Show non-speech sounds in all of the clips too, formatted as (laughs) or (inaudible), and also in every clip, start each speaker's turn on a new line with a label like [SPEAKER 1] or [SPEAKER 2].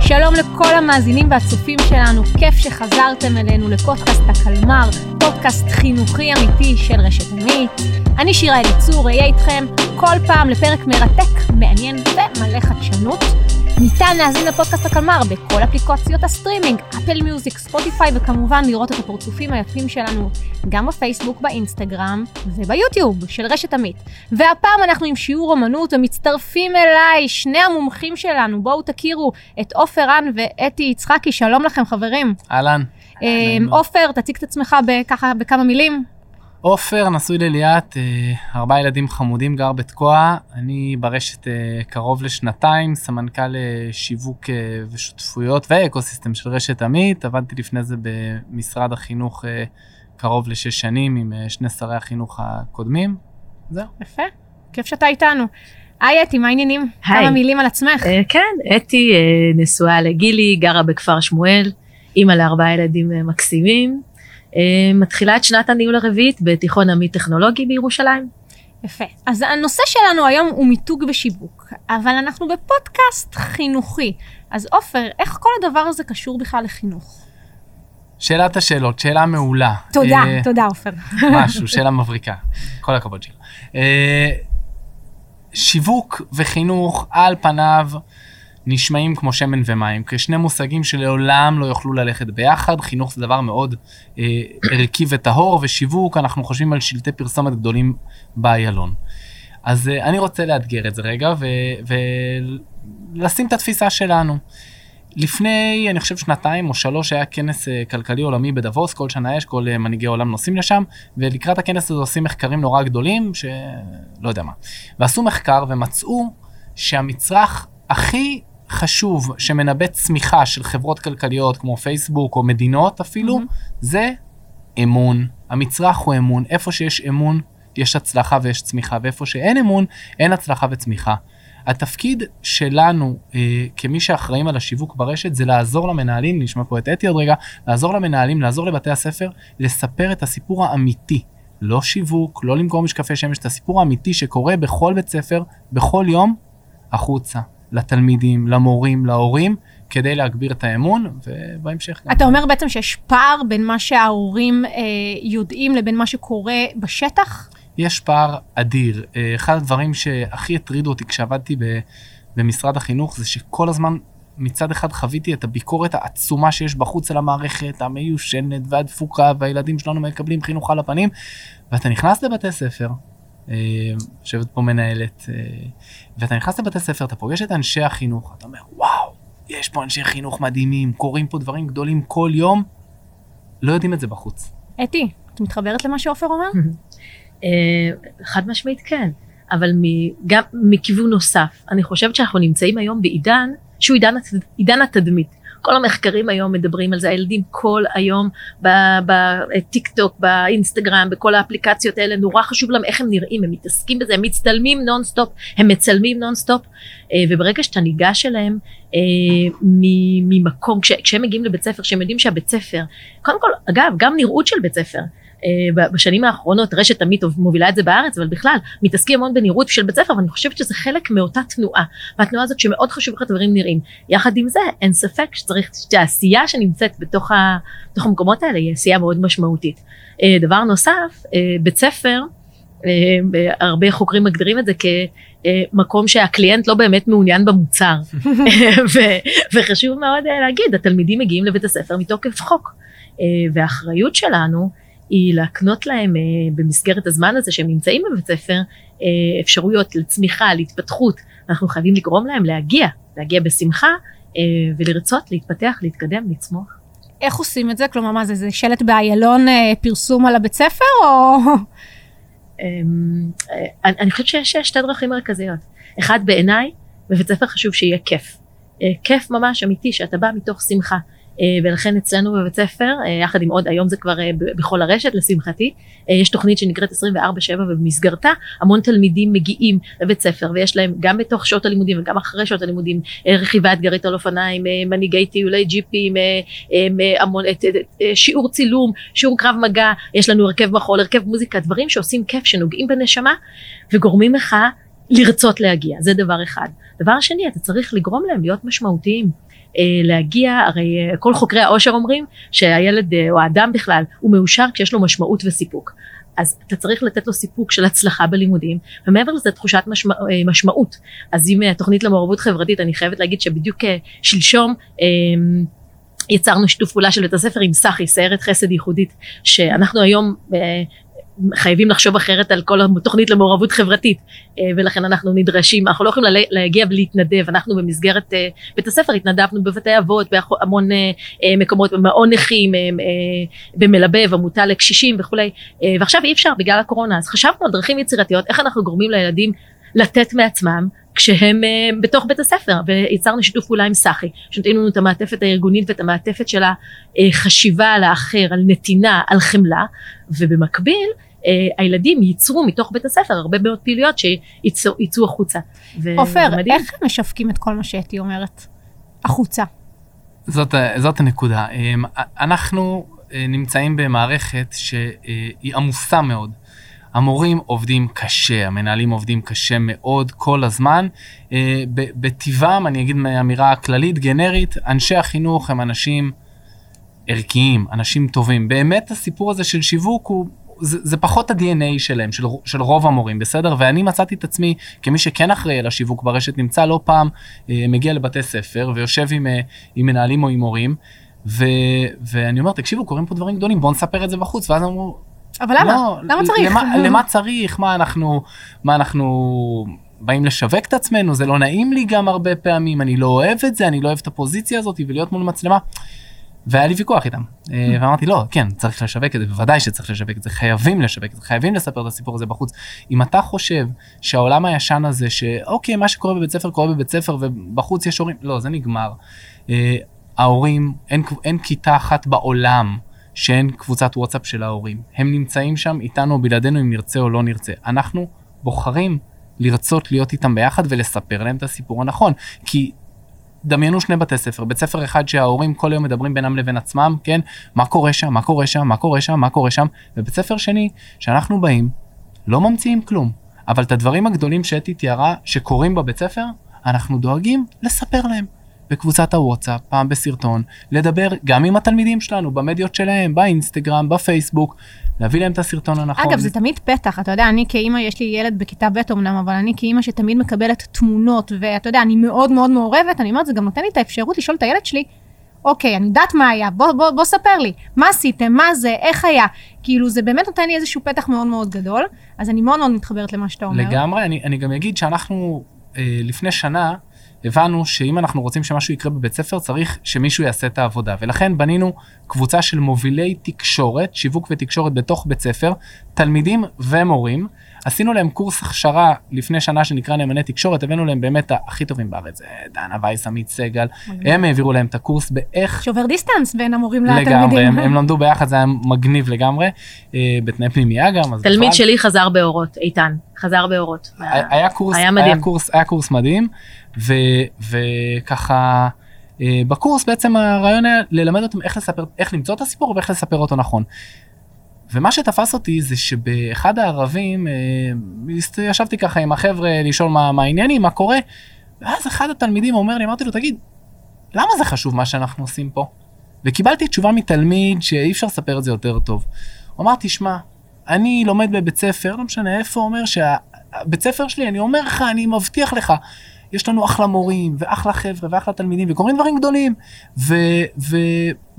[SPEAKER 1] שלום לכל המאזינים והצופים שלנו, כיף שחזרתם אלינו לפודקאסט הקלמר, פודקאסט חינוכי אמיתי של רשת אמית. אני שירה אליצור, אהיה איתכם כל פעם לפרק מרתק, מעניין ומלא חדשנות. ניתן להאזין לפודקאסט הקלמר בכל אפליקציות הסטרימינג, Apple Music, ספוטיפיי, וכמובן לראות את הפרצופים היפים שלנו גם בפייסבוק, באינסטגרם וביוטיוב של רשת אמית. והפעם אנחנו עם שיעור אמנות ומצטרפים אליי שני המומחים שלנו, בואו תכירו את עופר רן ואתי יצחקי, שלום לכם חברים.
[SPEAKER 2] אהלן.
[SPEAKER 1] עופר, תציג את עצמך ככה בכמה מילים.
[SPEAKER 2] עופר, נשוי לליאת, אה, ארבעה ילדים חמודים, גר בתקוע. אני ברשת אה, קרוב לשנתיים, סמנכ"ל אה, שיווק ושותפויות ואקוסיסטם של רשת עמית. עבדתי לפני זה במשרד החינוך קרוב לשש שנים עם שני שרי החינוך הקודמים. זהו.
[SPEAKER 1] יפה, כיף שאתה איתנו. היי אתי, מה העניינים? היי. כמה מילים על עצמך.
[SPEAKER 3] Uh, כן, אתי uh, נשואה לגילי, גרה בכפר שמואל, אימא לארבעה ילדים uh, מקסימים. אה, מתחילה את שנת הניהול הרביעית בתיכון עמית טכנולוגי בירושלים.
[SPEAKER 1] יפה. אז הנושא שלנו היום הוא מיתוג ושיווק, אבל אנחנו בפודקאסט חינוכי. אז עופר, איך כל הדבר הזה קשור בכלל לחינוך?
[SPEAKER 2] שאלת השאלות, שאלה מעולה.
[SPEAKER 1] תודה, uh, תודה עופר. (laughs)
[SPEAKER 2] משהו, שאלה מבריקה. כל הכבוד שיר. Uh, שיווק וחינוך על פניו נשמעים כמו שמן ומים, כשני מושגים שלעולם לא יוכלו ללכת ביחד. חינוך זה דבר מאוד אה, ערכי וטהור, ושיווק, אנחנו חושבים על שלטי פרסומת גדולים באיילון. אז אה, אני רוצה לאתגר את זה רגע ולשים את התפיסה שלנו. לפני, אני חושב, שנתיים או שלוש היה כנס אה, כלכלי עולמי בדבוס, כל שנה יש, כל אה, מנהיגי העולם נוסעים לשם, ולקראת הכנס הזה עושים מחקרים נורא גדולים, שלא יודע מה. ועשו מחקר ומצאו שהמצרך הכי חשוב שמנבא צמיחה של חברות כלכליות כמו פייסבוק או מדינות אפילו, mm-hmm. זה אמון. המצרך הוא אמון. איפה שיש אמון, יש הצלחה ויש צמיחה, ואיפה שאין אמון, אין הצלחה וצמיחה. התפקיד שלנו אה, כמי שאחראים על השיווק ברשת זה לעזור למנהלים, נשמע פה את אתי עוד רגע, לעזור למנהלים, לעזור לבתי הספר, לספר את הסיפור האמיתי. לא שיווק, לא למכור משקפי שמש, את הסיפור האמיתי שקורה בכל בית ספר, בכל יום, החוצה. לתלמידים, למורים, להורים, כדי להגביר את האמון, ובהמשך
[SPEAKER 1] גם... אתה אומר בעצם שיש פער בין מה שההורים אה, יודעים לבין מה שקורה בשטח?
[SPEAKER 2] יש פער אדיר. אה, אחד הדברים שהכי הטרידו אותי כשעבדתי ב, במשרד החינוך, זה שכל הזמן מצד אחד חוויתי את הביקורת העצומה שיש בחוץ על המערכת, המיושנת והדפוקה, והילדים שלנו מקבלים חינוך על הפנים, ואתה נכנס לבתי ספר, יושבת פה מנהלת, אה, ואתה נכנס לבתי ספר, אתה פוגש את אנשי החינוך, אתה אומר, וואו, יש פה אנשי חינוך מדהימים, קורים פה דברים גדולים כל יום, לא יודעים את זה בחוץ.
[SPEAKER 1] אתי, את מתחברת למה שעופר אומר? (laughs)
[SPEAKER 3] אה, חד משמעית כן, אבל גם מכיוון נוסף, אני חושבת שאנחנו נמצאים היום בעידן שהוא עידן, עידן התדמית. כל המחקרים היום מדברים על זה, הילדים כל היום בטיק טוק, באינסטגרם, בכל האפליקציות האלה, נורא חשוב להם איך הם נראים, הם מתעסקים בזה, הם מצטלמים נונסטופ, הם מצלמים נונסטופ, אה, וברגע שאתה ניגש אליהם אה, ממקום, כשהם מגיעים לבית ספר, כשהם יודעים שהבית ספר, קודם כל, אגב, גם נראות של בית ספר, בשנים האחרונות רשת תמיד מובילה את זה בארץ אבל בכלל מתעסקים המון בנראות של בית ספר ואני חושבת שזה חלק מאותה תנועה. והתנועה הזאת שמאוד חשוב איך הדברים נראים. יחד עם זה אין ספק שצריך שהעשייה שנמצאת בתוך, ה, בתוך המקומות האלה היא עשייה מאוד משמעותית. אה, דבר נוסף אה, בית ספר הרבה חוקרים מגדירים את זה כמקום שהקליינט לא באמת מעוניין במוצר. (laughs) (laughs) וחשוב מאוד להגיד התלמידים מגיעים לבית הספר מתוקף חוק. והאחריות שלנו היא להקנות להם אה, במסגרת הזמן הזה שהם נמצאים בבית ספר אה, אפשרויות לצמיחה, להתפתחות, אנחנו חייבים לגרום להם להגיע, להגיע בשמחה אה, ולרצות להתפתח, להתקדם, לצמוח.
[SPEAKER 1] איך עושים את זה? כלומר, מה זה, זה שלט באיילון אה, פרסום על הבית ספר או...
[SPEAKER 3] אה, אני, אני חושבת שיש שתי דרכים מרכזיות. אחד בעיניי, בבית ספר חשוב שיהיה כיף. אה, כיף ממש אמיתי, שאתה בא מתוך שמחה. אה, ולכן אצלנו בבית ספר, אה, יחד עם עוד, היום זה כבר אה, בכל הרשת לשמחתי, יש תוכנית שנקראת 24/7 ובמסגרתה המון תלמידים מגיעים לבית ספר ויש להם גם בתוך שעות הלימודים וגם אחרי שעות הלימודים רכיבה אתגרית על אופניים, מנהיגי טיולי ג'יפים, המון, שיעור צילום, שיעור קרב מגע, יש לנו הרכב מחול, הרכב מוזיקה, דברים שעושים כיף, שנוגעים בנשמה וגורמים לך לרצות להגיע, זה דבר אחד. דבר שני, אתה צריך לגרום להם להיות משמעותיים. אה, להגיע, הרי אה, כל חוקרי העושר אומרים שהילד אה, או האדם בכלל הוא מאושר כשיש לו משמעות וסיפוק. אז אתה צריך לתת לו סיפוק של הצלחה בלימודים, ומעבר לזה תחושת משמע, משמעות. אז אם התוכנית למעורבות חברתית, אני חייבת להגיד שבדיוק שלשום יצרנו שיתוף פעולה של בית הספר עם סחי, סיירת חסד ייחודית, שאנחנו היום חייבים לחשוב אחרת על כל התוכנית למעורבות חברתית אה, ולכן אנחנו נדרשים, אנחנו לא יכולים להגיע ולהתנדב, אנחנו במסגרת אה, בית הספר התנדבנו בבתי אבות, בהמון אה, מקומות, במעון נכים, במלבב, עמותה לקשישים וכולי, ועכשיו אי אפשר בגלל הקורונה, אז חשבנו על דרכים יצירתיות, איך אנחנו גורמים לילדים לתת מעצמם כשהם uh, בתוך בית הספר. ויצרנו שיתוף פעולה עם סחי שנותנים לנו את המעטפת הארגונית ואת המעטפת של החשיבה על האחר, על נתינה, על חמלה. ובמקביל הילדים ייצרו מתוך בית הספר הרבה מאוד פעילויות שיצאו החוצה.
[SPEAKER 1] עופר, איך הם משווקים את כל מה שאתי אומרת החוצה?
[SPEAKER 2] זאת, זאת הנקודה. אה, אנחנו אה, נמצאים במערכת שהיא עמוסה מאוד. המורים עובדים קשה, המנהלים עובדים קשה מאוד כל הזמן. בטבעם, אני אגיד מאמירה כללית, גנרית, אנשי החינוך הם אנשים ערכיים, אנשים טובים. באמת הסיפור הזה של שיווק הוא זה, זה פחות ה-DNA שלהם, של, של רוב המורים, בסדר? ואני מצאתי את עצמי, כמי שכן אחראי על השיווק ברשת, נמצא לא פעם, אה, מגיע לבתי ספר ויושב עם, אה, עם מנהלים או עם מורים, ו, ואני אומר, תקשיבו, קורים פה דברים גדולים, בואו נספר את זה בחוץ, ואז אמרו,
[SPEAKER 1] אבל למה? לא, למה צריך?
[SPEAKER 2] למה, למה צריך? מה אנחנו, מה אנחנו באים לשווק את עצמנו? זה לא נעים לי גם הרבה פעמים, אני לא אוהב את זה, אני לא אוהב את הפוזיציה הזאת, ולהיות מול מצלמה. והיה לי ויכוח איתם אה. ואמרתי לא כן צריך לשווק את זה בוודאי שצריך לשווק את זה חייבים לשווק את זה חייבים לספר את הסיפור הזה בחוץ אם אתה חושב שהעולם הישן הזה שאוקיי מה שקורה בבית ספר קורה בבית ספר ובחוץ יש הורים לא זה נגמר. אה, ההורים אין, אין כיתה אחת בעולם שאין קבוצת וואטסאפ של ההורים הם נמצאים שם איתנו בלעדינו אם נרצה או לא נרצה אנחנו בוחרים לרצות להיות איתם ביחד ולספר להם את הסיפור הנכון כי דמיינו שני בתי ספר, בית ספר אחד שההורים כל היום מדברים בינם לבין עצמם, כן, מה קורה שם, מה קורה שם, מה קורה שם, מה קורה שם, ובית ספר שני, שאנחנו באים, לא ממציאים כלום, אבל את הדברים הגדולים שאתי תיארה שקורים בבית ספר, אנחנו דואגים לספר להם. בקבוצת הוואטסאפ, פעם בסרטון, לדבר גם עם התלמידים שלנו, במדיות שלהם, באינסטגרם, בפייסבוק, להביא להם את הסרטון הנכון.
[SPEAKER 1] אגב, זה תמיד פתח, אתה יודע, אני כאימא, יש לי ילד בכיתה ב' אמנם, אבל אני כאימא שתמיד מקבלת תמונות, ואתה יודע, אני מאוד מאוד מעורבת, אני אומרת, זה גם נותן לי את האפשרות לשאול את הילד שלי, אוקיי, אני יודעת מה היה, בוא, בוא, בוא ספר לי, מה עשיתם, מה זה, איך היה. כאילו, זה באמת נותן לי איזשהו פתח מאוד מאוד גדול, אז אני מאוד מאוד מתחברת למה שאתה אומר.
[SPEAKER 2] לגמרי, אני, אני גם אגיד שאנחנו אה, לפני שנה, הבנו שאם אנחנו רוצים שמשהו יקרה בבית ספר, צריך שמישהו יעשה את העבודה. ולכן בנינו קבוצה של מובילי תקשורת, שיווק ותקשורת בתוך בית ספר, תלמידים ומורים. עשינו להם קורס הכשרה לפני שנה שנקרא נאמני תקשורת, הבאנו להם באמת הכי טובים בארץ, דנה וייס, עמית סגל, הם העבירו להם את הקורס באיך...
[SPEAKER 1] שובר דיסטנס בין המורים לתלמידים.
[SPEAKER 2] לגמרי, הם, הם למדו ביחד, זה היה מגניב לגמרי, אה, בתנאי פנימייה גם.
[SPEAKER 3] תלמיד בכלל... שלי חזר באורות, איתן, חזר באורות.
[SPEAKER 2] היה, היה, קורס, היה, מדהים. היה, קורס, היה קורס מדהים, ו, וככה... אה, בקורס בעצם הרעיון היה ללמד אותם איך לספר, איך למצוא את הסיפור ואיך לספר אותו נכון. ומה שתפס אותי זה שבאחד הערבים, אה, ישבתי ככה עם החבר'ה לשאול מה, מה העניינים, מה קורה, ואז אחד התלמידים אומר לי, אמרתי לו, תגיד, למה זה חשוב מה שאנחנו עושים פה? וקיבלתי תשובה מתלמיד שאי אפשר לספר את זה יותר טוב. הוא אמר, תשמע, אני לומד בבית ספר, לא משנה איפה, אומר שהבית ספר שלי, אני אומר לך, אני מבטיח לך, יש לנו אחלה מורים, ואחלה חבר'ה, ואחלה תלמידים, וקורים דברים גדולים. ו,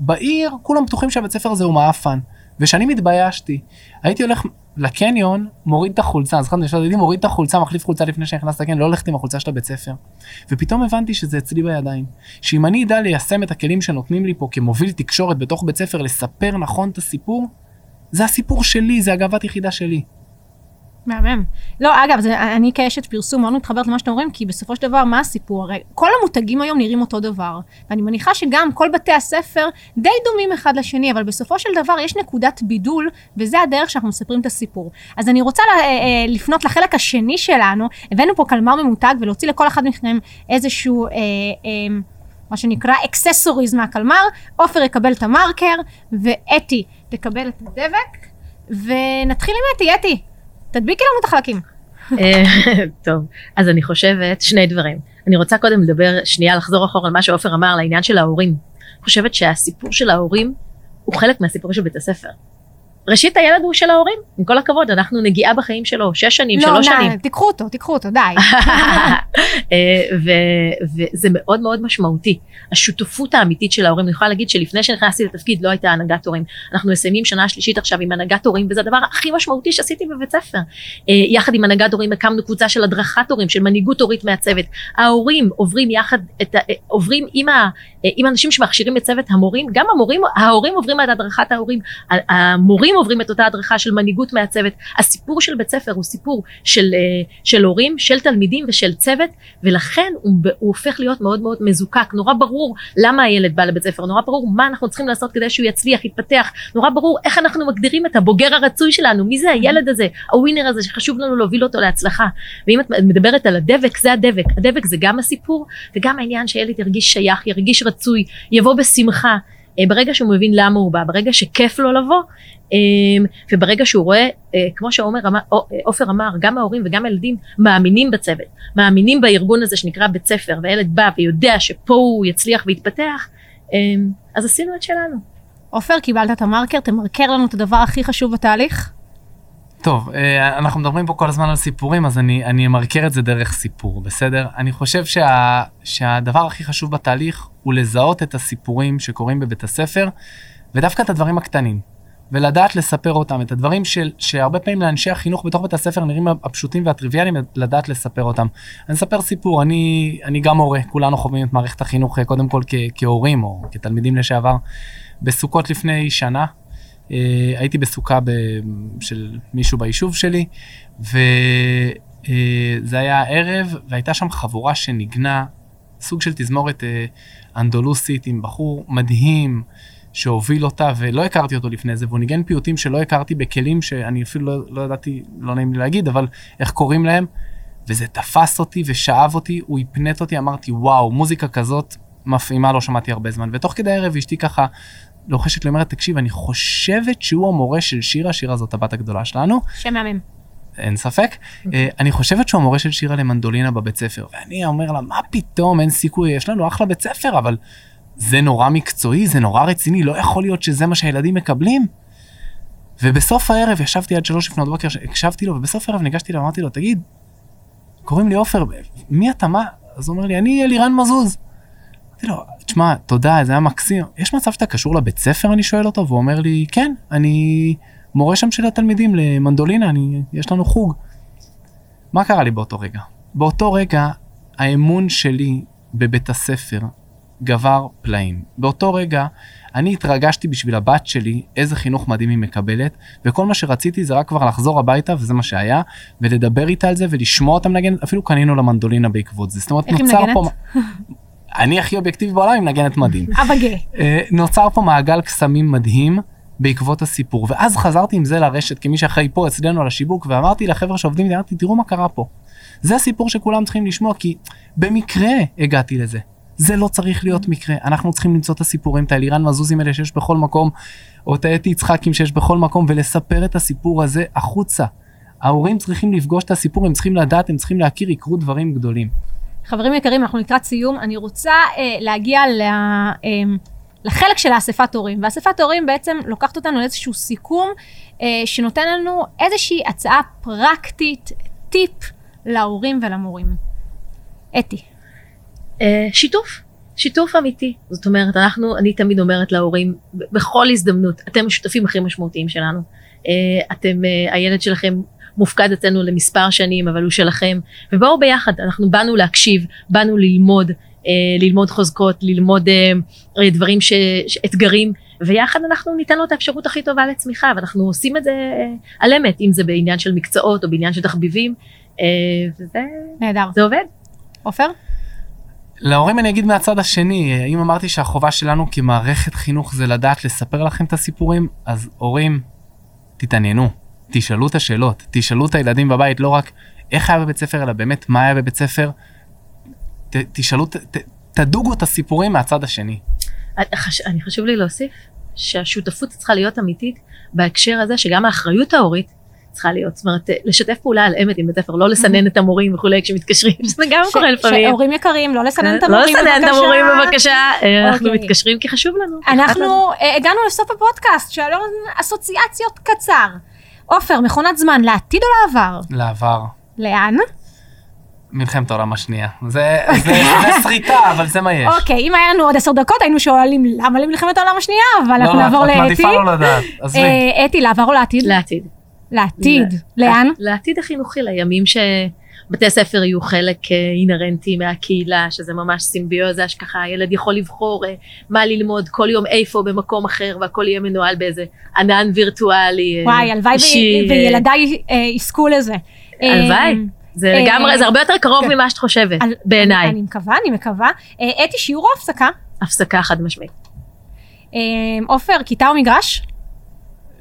[SPEAKER 2] ובעיר כולם בטוחים שהבית ספר הזה הוא מעפן. ושאני מתביישתי, הייתי הולך לקניון, מוריד את החולצה, אז חשבתי שאני מוריד את החולצה, מחליף חולצה לפני שנכנס לקניון, לא הולכת עם החולצה של הבית ספר. ופתאום הבנתי שזה אצלי בידיים. שאם אני אדע ליישם את הכלים שנותנים לי פה כמוביל תקשורת בתוך בית ספר, לספר נכון את הסיפור, זה הסיפור שלי, זה הגאוות יחידה שלי.
[SPEAKER 1] מהמם. לא, אגב, זה, אני כאשת פרסום מאוד מתחברת למה שאתם אומרים, כי בסופו של דבר, מה הסיפור? הרי כל המותגים היום נראים אותו דבר. ואני מניחה שגם כל בתי הספר די דומים אחד לשני, אבל בסופו של דבר יש נקודת בידול, וזה הדרך שאנחנו מספרים את הסיפור. אז אני רוצה לה, אה, אה, לפנות לחלק השני שלנו, הבאנו פה קלמר ממותג, ולהוציא לכל אחד מכם איזשהו... אה, אה, מה שנקרא אקססוריז מהקלמר, עופר יקבל את המרקר ואתי תקבל את הדבק ונתחיל עם אתי, אתי, תדביקי לנו את החלקים.
[SPEAKER 3] אה, (laughs) טוב, אז אני חושבת שני דברים. אני רוצה קודם לדבר, שנייה לחזור אחורה על מה שעופר אמר, לעניין של ההורים. אני חושבת שהסיפור של ההורים הוא חלק מהסיפור של בית הספר. ראשית הילד הוא של ההורים, עם כל הכבוד, אנחנו נגיעה בחיים שלו, שש שנים, שלוש
[SPEAKER 1] לא,
[SPEAKER 3] שנים.
[SPEAKER 1] די, תיקחו אותו, תיקחו אותו, די. (laughs)
[SPEAKER 3] אה, וזה מאוד מאוד משמעותי. השותפות האמיתית של ההורים, אני יכולה להגיד שלפני שנכנסתי לתפקיד לא הייתה הנהגת הורים. אנחנו מסיימים שנה שלישית עכשיו עם הנהגת הורים, וזה הדבר הכי משמעותי שעשיתי בבית ספר. אה, יחד עם הנהגת הורים הקמנו קבוצה של הדרכת הורים, של מנהיגות הורית מהצוות. ההורים עוברים יחד, את, אה, עוברים עם, ה- עם אנשים שמכשירים את צוות המורים, גם המורים, ההורים עוברים את הדרכת ההורים, ה- המורים עוברים את אותה הדרכה של מנהיגות מהצוות. הסיפור של בית ספר הוא סיפור של, אה, של הורים, של תלמידים ושל צוות, ולכן הוא, הוא הופך להיות מאוד מאוד מזוקק. נורא ברור למה הילד בא לבית ספר, נורא ברור מה אנחנו צריכים לעשות כדי שהוא יצליח, יתפתח, נורא ברור איך אנחנו מגדירים את הבוגר הרצוי שלנו, מי זה הילד הזה, הווינר הזה שחשוב לנו להוביל אותו להצלחה. ואם את מדברת על הדבק, זה הדבק. הדבק זה גם הסיפור וגם העניין שהילד ירגיש שייך, ירגיש רצוי, יבוא בשמחה. אה, ברגע שהוא מבין למה הוא בא, ברגע שכיף לו לבוא, אה, וברגע שהוא רואה, אה, כמו או- אה, אמר, גם ההורים וגם הילדים מאמינים בצוות, מאמינים בארגון הזה שנקרא בית ספר, והילד בא ויודע שפה הוא יצליח ויתפתח, אה, אז עשינו את שלנו.
[SPEAKER 1] עופר, קיבלת את המרקר, תמרקר לנו את הדבר הכי חשוב בתהליך.
[SPEAKER 2] טוב, אה, אנחנו מדברים פה כל הזמן על סיפורים, אז אני, אני אמרקר את זה דרך סיפור, בסדר? אני חושב שה, שהדבר הכי חשוב בתהליך הוא לזהות את הסיפורים שקורים בבית הספר, ודווקא את הדברים הקטנים, ולדעת לספר אותם, את הדברים של, שהרבה פעמים לאנשי החינוך בתוך בית הספר נראים הפשוטים והטריוויאליים, לדעת לספר אותם. אני אספר סיפור, אני, אני גם הורה, כולנו חווים את מערכת החינוך אה, קודם כל כ, כהורים או כתלמידים לשעבר. בסוכות לפני שנה, הייתי בסוכה ב, של מישהו ביישוב שלי, וזה היה ערב, והייתה שם חבורה שניגנה, סוג של תזמורת אה, אנדולוסית עם בחור מדהים, שהוביל אותה, ולא הכרתי אותו לפני זה, והוא ניגן פיוטים שלא הכרתי בכלים שאני אפילו לא, לא ידעתי, לא נעים לי להגיד, אבל איך קוראים להם, וזה תפס אותי ושאב אותי, הוא הפנט אותי, אמרתי, וואו, מוזיקה כזאת מפעימה לא שמעתי הרבה זמן. ותוך כדי הערב אשתי ככה לוחשת לי, אומרת, תקשיב, אני חושבת שהוא המורה של שירה, שירה זאת הבת הגדולה שלנו,
[SPEAKER 1] שם מהמם.
[SPEAKER 2] אין ספק. אה, אני חושבת שהוא המורה של שירה למנדולינה בבית ספר, ואני אומר לה, מה פתאום, אין סיכוי, יש לנו אחלה בית ספר, אבל זה נורא מקצועי, זה נורא רציני, לא יכול להיות שזה מה שהילדים מקבלים. ובסוף הערב ישבתי עד שלוש לפנות בוקר, הקשבתי לו, ובסוף הערב ניגשתי אליו, אמרתי לו, תגיד, קוראים לי עופר, מי אתה, מה? אז הוא אומר לי, אני אלירן מזוז. אמרתי לו, תשמע, תודה, זה היה מקסים. יש מצב שאתה קשור לבית ספר, אני שואל אותו, והוא אומר לי, כן, אני מורה שם של התלמידים למנדולינה, אני, יש לנו חוג. מה קרה לי באותו רגע? באותו רגע, האמון שלי בבית הספר גבר פלאים. באותו רגע, אני התרגשתי בשביל הבת שלי, איזה חינוך מדהים היא מקבלת, וכל מה שרציתי זה רק כבר לחזור הביתה, וזה מה שהיה, ולדבר איתה על זה, ולשמוע אותה מנגנת, אפילו קנינו לה מנדולינה בעקבות זה. זאת אומרת, נוצר? פה... אני הכי אובייקטיבי בעולם, היא מנגנת מדהים. (laughs)
[SPEAKER 1] אבא גאה.
[SPEAKER 2] אה, נוצר פה מעגל קסמים מדהים בעקבות הסיפור ואז חזרתי עם זה לרשת כמי שאחראי פה אצלנו על השיווק ואמרתי לחבר'ה שעובדים אמרתי תראו מה קרה פה. זה הסיפור שכולם צריכים לשמוע כי במקרה הגעתי לזה. זה לא צריך להיות מקרה אנחנו צריכים למצוא את הסיפורים את האלירן מזוזים האלה שיש בכל מקום או את האתי יצחקים שיש בכל מקום ולספר את הסיפור הזה החוצה. ההורים צריכים לפגוש את הסיפור הם צריכים לדעת הם צריכים להכיר יקרו דברים גדולים.
[SPEAKER 1] חברים יקרים, אנחנו לקראת סיום. אני רוצה אה, להגיע ל, אה, לחלק של האספת הורים. ואספת הורים בעצם לוקחת אותנו לאיזשהו סיכום אה, שנותן לנו איזושהי הצעה פרקטית, טיפ להורים ולמורים. אתי.
[SPEAKER 3] אה, שיתוף, שיתוף אמיתי. זאת אומרת, אנחנו, אני תמיד אומרת להורים, בכל הזדמנות, אתם השותפים הכי משמעותיים שלנו. אה, אתם, אה, הילד שלכם מופקד אצלנו למספר שנים, אבל הוא שלכם, ובואו ביחד, אנחנו באנו להקשיב, באנו ללמוד, אה, ללמוד חוזקות, ללמוד אה, אה, דברים, ש, ש, אתגרים, ויחד אנחנו ניתן לו את האפשרות הכי טובה לצמיחה, ואנחנו עושים את זה אה, על אמת, אם זה בעניין של מקצועות או בעניין של תחביבים, אה, וזה
[SPEAKER 1] נהדר.
[SPEAKER 3] זה עובד.
[SPEAKER 1] עופר?
[SPEAKER 2] להורים אני אגיד מהצד השני, אם אמרתי שהחובה שלנו כמערכת חינוך זה לדעת לספר לכם את הסיפורים, אז הורים, תתעניינו, תשאלו את השאלות, תשאלו את הילדים בבית, לא רק איך היה בבית ספר, אלא באמת מה היה בבית ספר. ת, תשאלו, ת, ת, תדוגו את הסיפורים מהצד השני.
[SPEAKER 3] חש- אני חשוב לי להוסיף שהשותפות צריכה להיות אמיתית בהקשר הזה שגם האחריות ההורית צריכה להיות, זאת אומרת, לשתף פעולה על אמת עם בית ספר, לא לסנן את המורים וכולי כשמתקשרים, (laughs) שזה גם
[SPEAKER 1] ש-
[SPEAKER 3] קורה לפעמים.
[SPEAKER 1] שהורים יקרים, לא לסנן את
[SPEAKER 3] לא
[SPEAKER 1] המורים,
[SPEAKER 3] לסנן את המורים בבקשה, אה, אנחנו
[SPEAKER 1] אוקיי.
[SPEAKER 3] מתקשרים כי חשוב לנו.
[SPEAKER 1] אנחנו אה, הגענו לסוף הפודקאסט, שלום אסוציאציות קצר. עופר, מכונת זמן, לעתיד או לעבר?
[SPEAKER 2] לעבר.
[SPEAKER 1] לאן?
[SPEAKER 2] מלחמת העולם השנייה. זה, זה, זה שריטה, אבל זה מה יש.
[SPEAKER 1] אוקיי, אם היה לנו עוד עשר דקות, היינו שואלים למה למלחמת העולם השנייה, אבל אנחנו
[SPEAKER 2] לא,
[SPEAKER 1] נעבור
[SPEAKER 2] את
[SPEAKER 1] לאתי.
[SPEAKER 2] מעדיפה לא לדעת, עזבי.
[SPEAKER 1] אה, אתי, לעבר או לעתיד?
[SPEAKER 3] לעתיד.
[SPEAKER 1] לעתיד. לאן?
[SPEAKER 3] לעתיד החינוכי, לימים שבתי ספר יהיו חלק אה, אינהרנטי מהקהילה, שזה ממש סימביוזה, שככה הילד יכול לבחור אה, מה ללמוד כל יום איפה במקום אחר, והכל יהיה מנוהל באיזה ענן וירטואלי. אה,
[SPEAKER 1] וואי, הלוואי וילדיי יזכו לזה.
[SPEAKER 3] הלוואי.
[SPEAKER 1] אה,
[SPEAKER 3] זה לגמרי, זה הרבה יותר קרוב
[SPEAKER 1] כן.
[SPEAKER 3] ממה שאת חושבת, בעיניי.
[SPEAKER 1] אני מקווה, אני מקווה. אתי, שיעור או הפסקה?
[SPEAKER 3] הפסקה חד משמעית.
[SPEAKER 1] אה, עופר, כיתה או מגרש?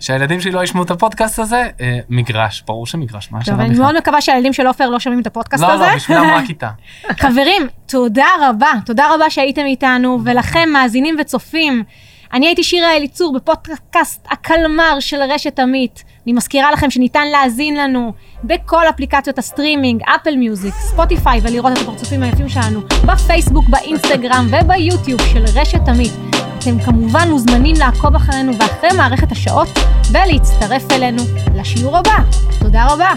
[SPEAKER 2] שהילדים שלי לא ישמעו את הפודקאסט הזה, אה, מגרש, ברור שמגרש, מה השאלה
[SPEAKER 1] אני
[SPEAKER 2] בכלל?
[SPEAKER 1] מאוד מקווה שהילדים של עופר לא שומעים את הפודקאסט
[SPEAKER 2] לא,
[SPEAKER 1] הזה.
[SPEAKER 2] לא, בשבילם רק כיתה. (laughs)
[SPEAKER 1] חברים, תודה רבה, תודה רבה שהייתם איתנו, ולכם, מאזינים וצופים. אני הייתי שירה אליצור בפודקאסט הקלמר של רשת עמית. אני מזכירה לכם שניתן להאזין לנו בכל אפליקציות הסטרימינג, Apple Music, ספוטיפיי, ולראות את הפרצופים היפים שלנו בפייסבוק, באינסטגרם וביוטיוב של רשת אמית. אתם כמובן מוזמנים לעקוב אחרינו ואחרי מערכת השעות ולהצטרף אלינו לשיעור הבא. תודה רבה.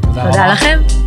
[SPEAKER 3] תודה לכם.